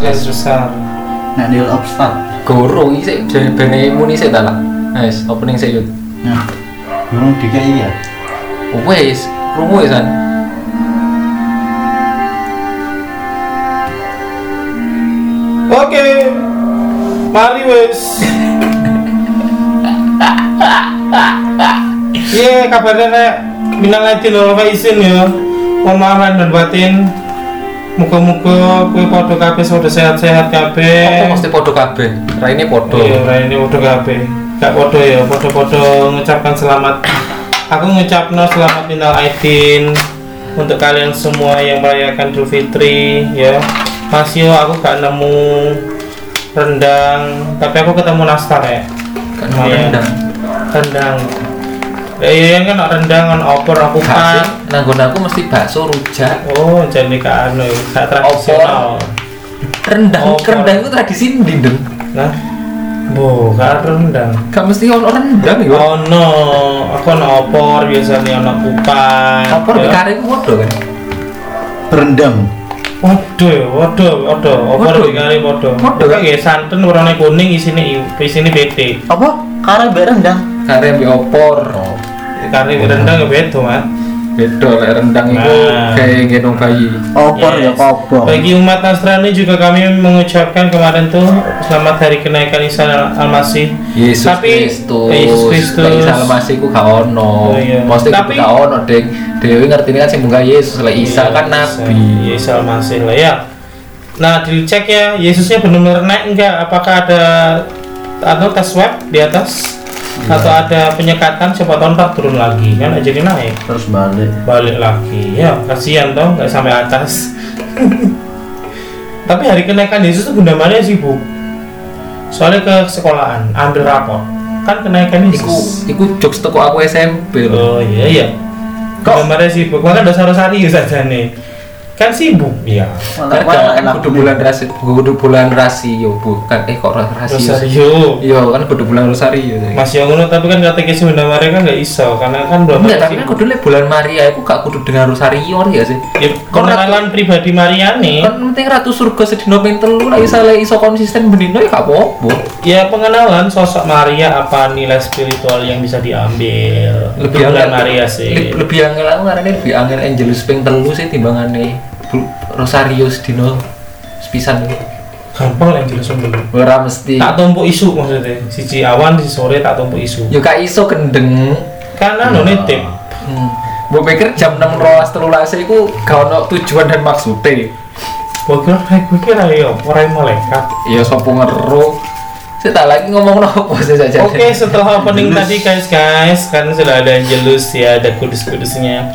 garis besar Nek nil obstat. Guru iki sik bene muni sik ta lah. Wis, opening sik yuk. Nah. Burung DKI ya. Wis, krungu ya san. oke mari wes iya kabarnya nek minal aidin wal faizin ya mohon maaf dan batin Muga-muga kue podo kabeh sudah sehat-sehat Apa kabeh. mesti podo kabeh? Raine podo. Iya, ora ini podo kabeh. Gak podo ya, podo-podo mengucapkan selamat. Aku ngucapno selamat minal aidin untuk kalian semua yang merayakan Idul Fitri ya. Masih aku gak nemu rendang, tapi aku ketemu nastar ya. Kan Lumayan. rendang. Rendang. Ya iya kan rendang kan opor aku kan. nanggon aku mesti bakso rujak. Oh, jadi gak anu, gak tradisional. Rendang, Opor. rendang itu tradisi Deng? Nah, bu, gak rendang. Gak mesti ono rendang ya. Oh no, aku ono opor biasanya ono kupat. Opor ya. di kare ku podo kan. Berendam. Waduh, waduh, waduh, opor Waduh. di kari waduh. Waduh. Oke, nggih santen warnanya kuning isine i- isine bete. Apa? Kare berendang. Kare ambil opor. Kari rendang ya beda, Mas. Beda lek rendang itu Nah. kayak gendong bayi. Opor ya Yes. kobong. Bagi umat Nasrani juga kami mengucapkan kemarin tuh selamat hari kenaikan Isa Al-Masih. Yesus Tapi- Kristus. Yesus Kristus. Lek Isa masih ku gak ono. Oh, iya. Mesti Tapi- ku gak ono, Dek. Dewi ngerti kan sing munggah Yesus, lek Isa Iya, kan nabi. Isa Al-Masih lah ya. Nah, dicek ya, Yesusnya benar-benar naik enggak? Apakah ada atau tes swab di atas? Iya. Atau ada penyekatan siapa tahu ntar turun lagi. Kan jadi naik. Terus balik. balik lagi. Ya kasihan toh nggak sampai atas. Tapi hari kenaikan Yesus itu bunda Maria sibuk. Soalnya ke sekolahan ambil rapor kan kenaikan Iku Yesus. Iku jokes teko aku SMP oh iya iya. Bunda Maria sibuk. Makanya dosa rosari saja nih kan sibuk ya Kan kan kudu bulan rasi, kudu bulan rasio bukan eh kok rasio. sih? Rosario Iya kan kudu bulan rosario. Mas yang ngono tapi kan katekis Bunda Maria kan nggak iso karena kan Bunda Enggak, tapi kan kudu bulan Maria itu gak kudu dengan rosario ya sih. ya, pengenalan pribadi Maria nih Kan penting ratu surga sedino ping telu lah iso iso konsisten benino ya gak apa-apa. Ya pengenalan sosok Maria apa nilai spiritual yang bisa diambil Lebih bulan angel Maria sih le- Lebih angel aku ngarane lebih angel Angelus ping telu sih timbangane Bu- rosario sedino sepisan. Itu. Gampang lah jelas dulu Ora mesti. Tak tumpuk isu maksudnya. Siji awan, siji sore tak tumpuk isu. Ya gak iso kendeng. Karena anu nitip Hmm. Gue pikir jam 6 rolas telulas itu gak ono tujuan dan maksudnya Gue kira, gue kira ya orang malaikat. Ya sopo ngeru? Saya tak lagi ngomong nopo sih saja Oke setelah opening tadi guys guys Kan sudah ada Angelus ya Ada kudus-kudusnya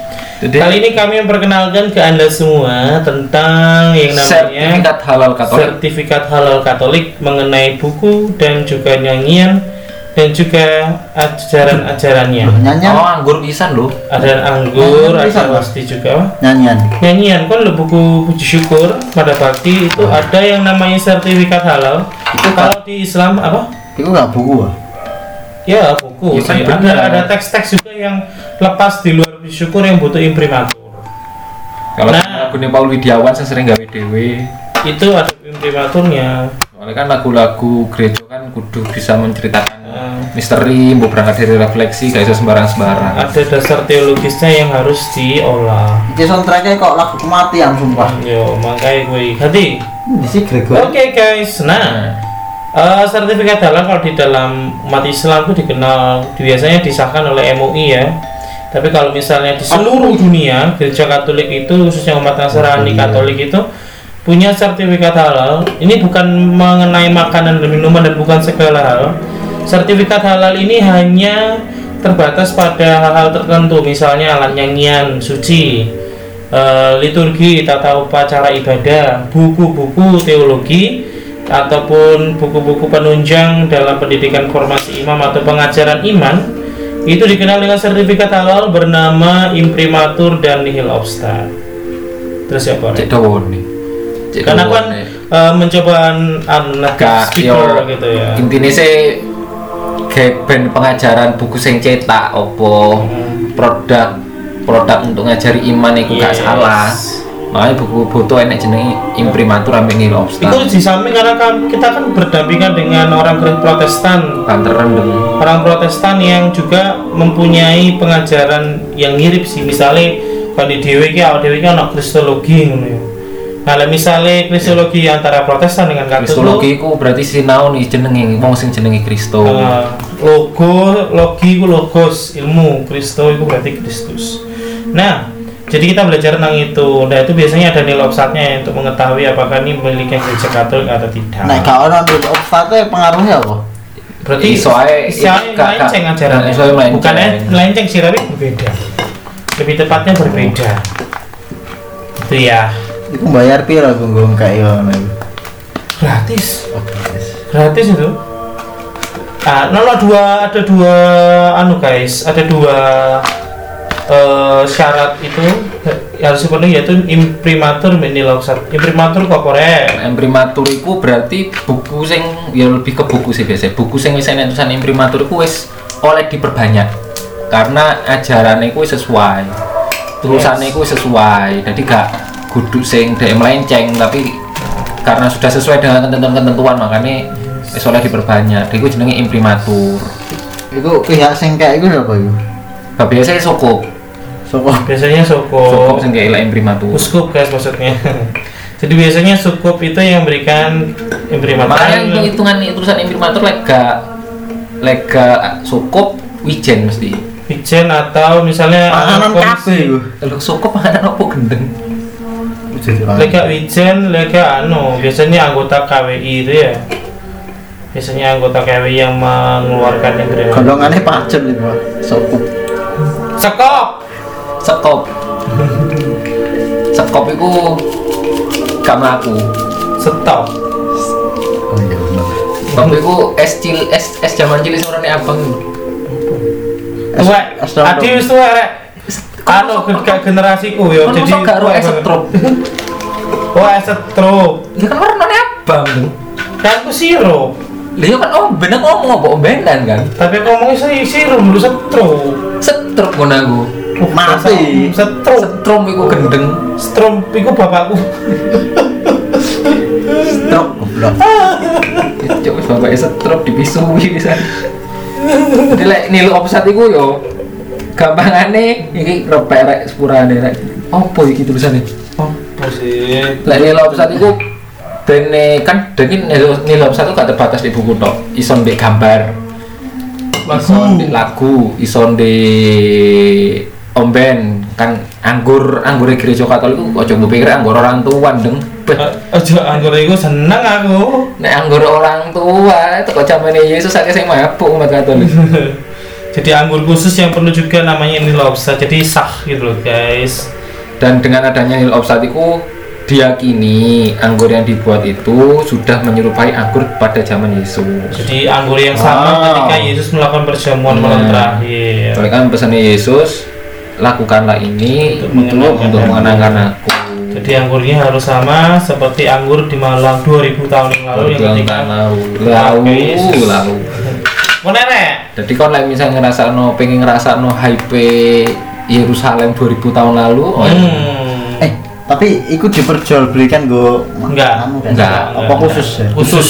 Jadi Kali ini kami memperkenalkan ke anda semua Tentang yang namanya sertifikat halal katolik sertifikat halal Katolik mengenai buku dan juga nyanyian dan juga ajaran-ajarannya. Nyanyian. Oh anggur pisan loh Ada anggur, Nyanyian ada pasti juga. Nyanyian. Nyanyian kan lo buku puji syukur pada bakti itu ada yang namanya sertifikat halal. Itu kalau di Islam apa? Itu nggak buku ah. Ya buku. Ya, kan ada ada teks-teks juga yang lepas di luar puji syukur yang butuh imprimatur. Kalau Nah. lagunya Paul Widiawan saya sering gawe dewe Itu ada imprimaturnya. Soalnya kan lagu-lagu gereja kan kudu bisa menceritakan Eh, misteri, mau berangkat dari refleksi, gak bisa sembarang-sembarang ada dasar teologisnya yang harus diolah. Iki soundtracknya kok lagu kematian sumpah. Yo, makanya gue hati. Si Gregor. Oke guys, nah eh, sertifikat halal kalau di dalam umat Islam itu dikenal biasanya disahkan oleh MUI ya. Tapi kalau misalnya di seluruh dunia gereja Katolik itu khususnya umat Nasrani Iya. Katolik itu punya sertifikat halal. Ini bukan mengenai makanan dan minuman dan bukan segala hal. Sertifikat halal ini hanya terbatas pada hal-hal tertentu, misalnya alat nyanyian suci, eh, liturgi, tata upacara ibadah, buku-buku teologi, ataupun buku-buku penunjang dalam pendidikan formasi imam atau pengajaran iman itu dikenal dengan sertifikat halal bernama imprimatur dan nihil obsta. Terus siapa? Cek dawon nih Cek Karena kan eh, mencoba Gak, speaker yo, gitu ya. intinya sih kayak pengajaran buku sing cetak opo Hmm. produk produk untuk ngajari iman itu gak Yes. salah makanya buku foto enek jenenge imprimatur ambek nil itu obstan di samping karena kan kita kan berdampingan dengan orang Protestan. Banteran dong. Orang Protestan yang juga mempunyai pengajaran yang mirip sih. Misalnya kalau di dewe ki awak dewe ki ana kristologi ya. Nah misalnya kristologi antara Protestan dengan Katolik. Kristologi ku berarti sinau nih jenenge wong sing jenenge Kristo. Eh, logo logi itu logos ilmu Kristo itu berarti Kristus. Nah jadi kita belajar tentang itu. Nah itu biasanya ada nilai offsetnya ya, untuk mengetahui apakah ini memiliki gereja Katolik atau tidak. Gak ono di obstacle pengaruhnya apa? berarti gak- melenceng ajarannya bukan melenceng. Sih tapi berbeda. Lebih tepatnya berbeda. Itu ya. Iku bayar piro gunggung kayak gratis Oh, gratis. gratis itu. Ah nono dua ada dua anu guys ada dua eh, syarat itu yang harus dipenuhi yaitu imprimatur meniloksat imprimatur corpore imprimatur iku berarti buku sing ya lebih ke buku sih biasa buku sing wis enek tulisan imprimatur iku wis oleh diperbanyak. Karena ajarannya iku wis sesuai. Tulisannya iku wis sesuai. Jadi gak kudu sing dek melenceng tapi karena sudah sesuai dengan ketentuan-ketentuan makanya wis oleh diperbanyak. Jadi iku jenenge imprimatur. Iku pihak sing kayak iku siapa iku? Nah, biasanya sokop Sopo? biasanya soko sokop sing kayak imprimatur uskup guys maksudnya jadi biasanya sukup itu yang memberikan imprimatur makanya hitung hitungan tulisan imprimatur lega lega sokop wijen mesti Bijen atau misalnya Panganan kabeh iku. Kalau sokop panganan apa gendeng? Lega Wijen, lega anu, biasanya anggota KWI itu ya. Biasanya anggota KWI yang mengeluarkan imprimatur. Golongannya pacen itu. Sopo? Sekop. Sekop. Sekop itu gak mlaku. Stop. Oh iya bener. Sekop itu es cil es es zaman cilik orane abang. Dong. Adi wis tuwek rek. Anu gen- generasiku ya. Jadi gak ro es strop. Oh, es strop. Ya kan orane abang. Kan aku sirup. Lah ya kan oh bener ngomong apa ombenan kan. Tapi aku ngomongnya sih sirup dulu strop. Setruk ngono aku. Mati. Strop. Setrum iku gendeng. Strop iku bapakku. Strok goblok. Cuk wis bapake setruk dipisui pisan. Jadi lek nilu offset iku yo gampangane iki repek rek sepurane rek. Apa iki tulisane? Oh, sih. Lek nilai offset itu dene kan dene nilai offset itu gak terbatas di buku tok. Ison di gambar, ison di lagu, ison di omben kan anggur anggur gereja katolik itu ojo mbok pikir anggur orang tua deng Beh, Aja anggur iku seneng aku. nek anggur orang tua itu kok zamane Yesus akeh sing mabuk umat katolik Jadi anggur khusus yang perlu juga namanya ini lobster. Jadi sah gitu loh guys. dan dengan adanya nilai offset itu diyakini anggur yang dibuat itu sudah menyerupai anggur pada zaman Yesus Jadi anggur yang sama Wow. ketika Yesus melakukan perjamuan malam Nah. terakhir. Soalnya kan pesannya Yesus, lakukanlah ini Untuk untuk, mengenangkan untuk aku. mengenangkan aku. Jadi anggurnya harus sama seperti anggur di Malang 2000 tahun yang lalu yang ketika lau. Mana nek? Jadi kon like misalnya ngerasa no, pengen ngerasa no hype Yerusalem 2000 tahun lalu, oh, Hmm. Eh, tapi ikut diperjualbelikan go Enggak. anu kan? Enggak. Apa khusus ya? Khusus.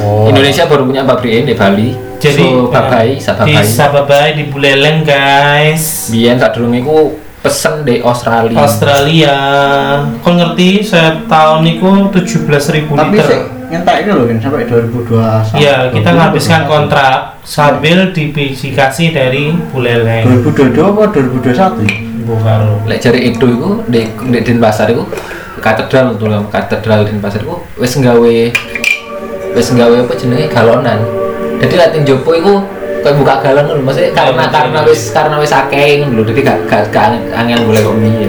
Oh. Indonesia baru punya pabrik di Bali. Jadi so, babai, di sababai. Sababai di Buleleng guys. Biyen tak durung iku pesen di Australia. Australia. Kau ngerti saya tahun itu 17.000 Tapi liter. sih nyentak itu loh sampai 2021. Iya, kita menghabiskan kontrak sambil dibisikasi dari Buleleng. 2022 apa 2021 ya? Bukan. Lek jari itu iku di di Denpasar iku katedral tuh katedral Denpasar iku wis nggawe wis nggawe apa jenenge galonan. Jadi lek ting jopo iku kayak buka galon lho, maksudnya karena karena betul. wis karena wis akeh ngono lho, jadi gak gak gak angin boleh kok mie.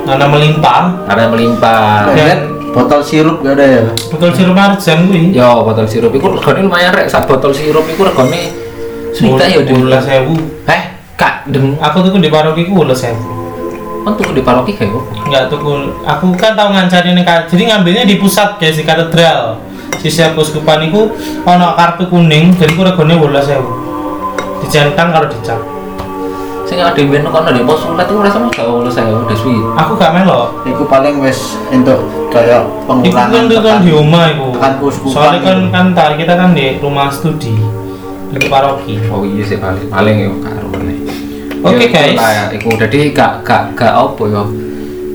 Karena melimpah. Karena melimpah. Dan- Dan botol sirup gak ada ya? Betul sirup marjan kuwi. Yo botol sirup iku regane lumayan rek, sak botol sirup iku regane Suwita ya Sepuluh dulu. sewu. Eh, kak deng Aku tuh di paroki ku udah sewu. kan tuku di paroki kayak? Enggak tuh aku kan tahu ngancani nih jadi ngambilnya di pusat guys di katedral. Sisi kuskupan iku ono kartu kuning, jadi ku regane 12.000. Dicentang kalau dicap. sing ada ben kono di posulat itu rasanya gak saya udah suwi Aku gak melo. Iku paling wis entuk kayak Iku pengurangan kan itu kan di rumah iku. tekan Soalnya kan itu. kantor kita kan di rumah studi di paroki. oh iya sih paling paling ya karo nih Oke, Ya, guys. ya. iku jadi gak gak gak apa ya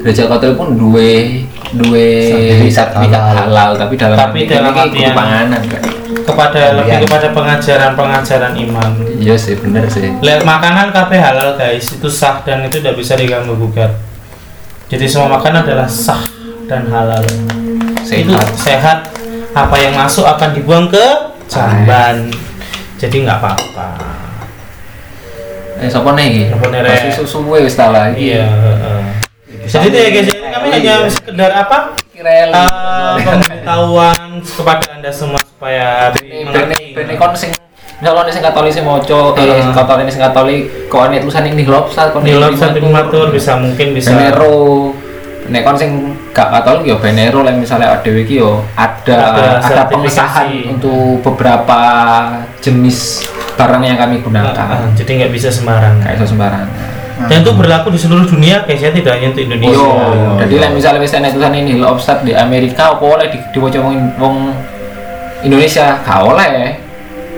gereja katolik pun duwe duwe Sertifikat halal. halal tapi dalam Tapi dalam artian- panganan kan Kepada Iya. lebih kepada pengajaran-pengajaran iman. iya sih bener sih Lihat makanan kabeh halal guys, itu sah dan itu tidak bisa diganggu gugat. Jadi semua makanan adalah sah dan halal. Itu sehat sehat. Apa yang masuk akan dibuang ke jamban. Jadi nggak apa-apa. eh siapa nih Siapa nih, masih Rek? susu wis tak lagi Iya. heeh. Jadi itu ya guys, kami hanya sekedar apa? kirel Eh, pemberitahuan kepada anda semua supaya bene mengerti. bene kon sing misal kon sing katolik sing maca eh. Heeh. katolik sing katolik kok ana tulisan ini lobsat kon Nilai satu matur bisa mungkin bisa benero. Nek kon sing gak katolik ya benero lek misalnya dhewe iki yo Ada ada ada, pemisahan untuk beberapa jenis barang yang kami gunakan. Heeh, jadi nggak bisa sembarangan. kayak iso sembarangan Dan itu berlaku di seluruh dunia guys ya, tidak hanya untuk Indonesia. Yo, iya, jadi iya. lek misalnya wis ana tulisan ini lobsat di Amerika apa oleh di diwaca wong wong Indonesia gak oleh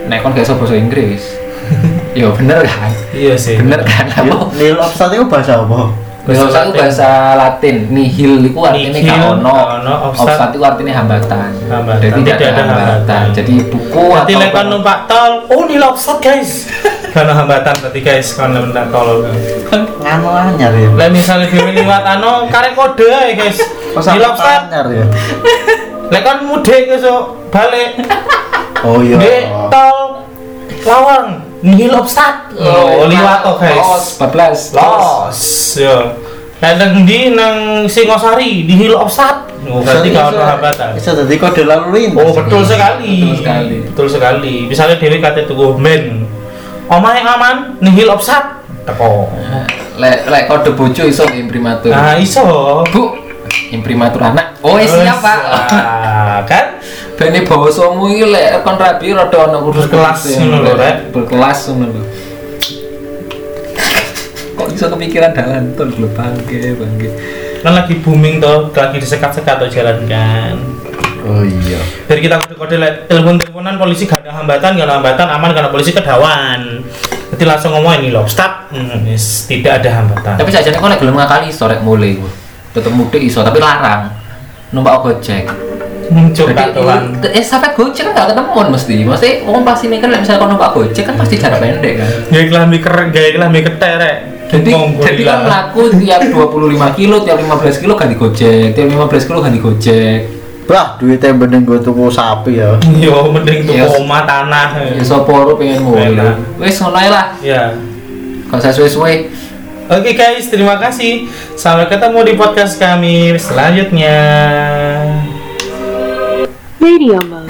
nek kon gak basa Inggris yo bener kan Iya sih. bener kan Nil apa nil offset itu bahasa apa? Bahasa Bahasa itu bahasa Latin, nihil itu artinya Nihil, gak ono. Offside itu artinya hambatan. Hambatan, Jadi tidak ada hambatan. Jadi buku Berarti atau lek kan numpak tol, oh ini lobster guys. Karena hambatan berarti guys kalau numpak tol. Nganu anyar ya. Lah misalnya dhewe liwat ano karek kode ae guys. Di lobster. anyar ya? Lek kan mudik besok balik Oh iya. di tol Lawang nihil obstat. Oh, liwat to guys. Los, 14. Los, yo. Kadang di nang Singosari di Hill of Sat. Oh, berarti Bisa- kalau ada hambatan. Bisa jadi kode lalu lintas. Oh, betul sekali. Betul sekali. Betul sekali. Misalnya Dewi kate tuku men. Omah yang aman nih Hill of Sat. Teko. Lek lek kode bojo iso imprimatur. Nah, iso. Bu, imprimatur anak. Oh, siap, Pak. Kan? Bene bawasamu iki lek kon rabi rada ana kursus Berkelas kursus ngono lho, Rek. Berkelas ngono lho. Kok iso kepikiran dalan ton lho bangke bangke. Kan lagi booming toh, lagi disekat-sekat tuh jalan kan. Oh iya. Biar kita kode-kode lek telepon-teleponan polisi gak ada hambatan, gak ada hambatan aman karena polisi kedawan. Nanti langsung ngomong ini loh, stop. Hmm, yes, tidak ada hambatan. Tapi sajane kok lek gelem ngakali iso rek mulai. Tetep mudik iso tapi larang. Numpak gojek. Jadi katulan. eh sampai gojek kan gak ketemu mesti. Mesti wong pasti mikir misalnya kau numpak gojek kan pasti jarak pendek kan. Gaya kelambi keren, gaya kelambi keterek. Jadi jadi kan melaku tiap 25 kilo, tiap 15 kilo ganti gojek, tiap 15 kilo ganti gojek. Bah, duitnya bening gue tuku sapi ya. Yo, mending tuh Yes. oma tanah. Ya soporo pengen mulai. Enak. Wes ngono lah. Ya. Kalau saya suwe-suwe Oke guys, terima kasih. Sampai ketemu di podcast kami selanjutnya. Radio mode.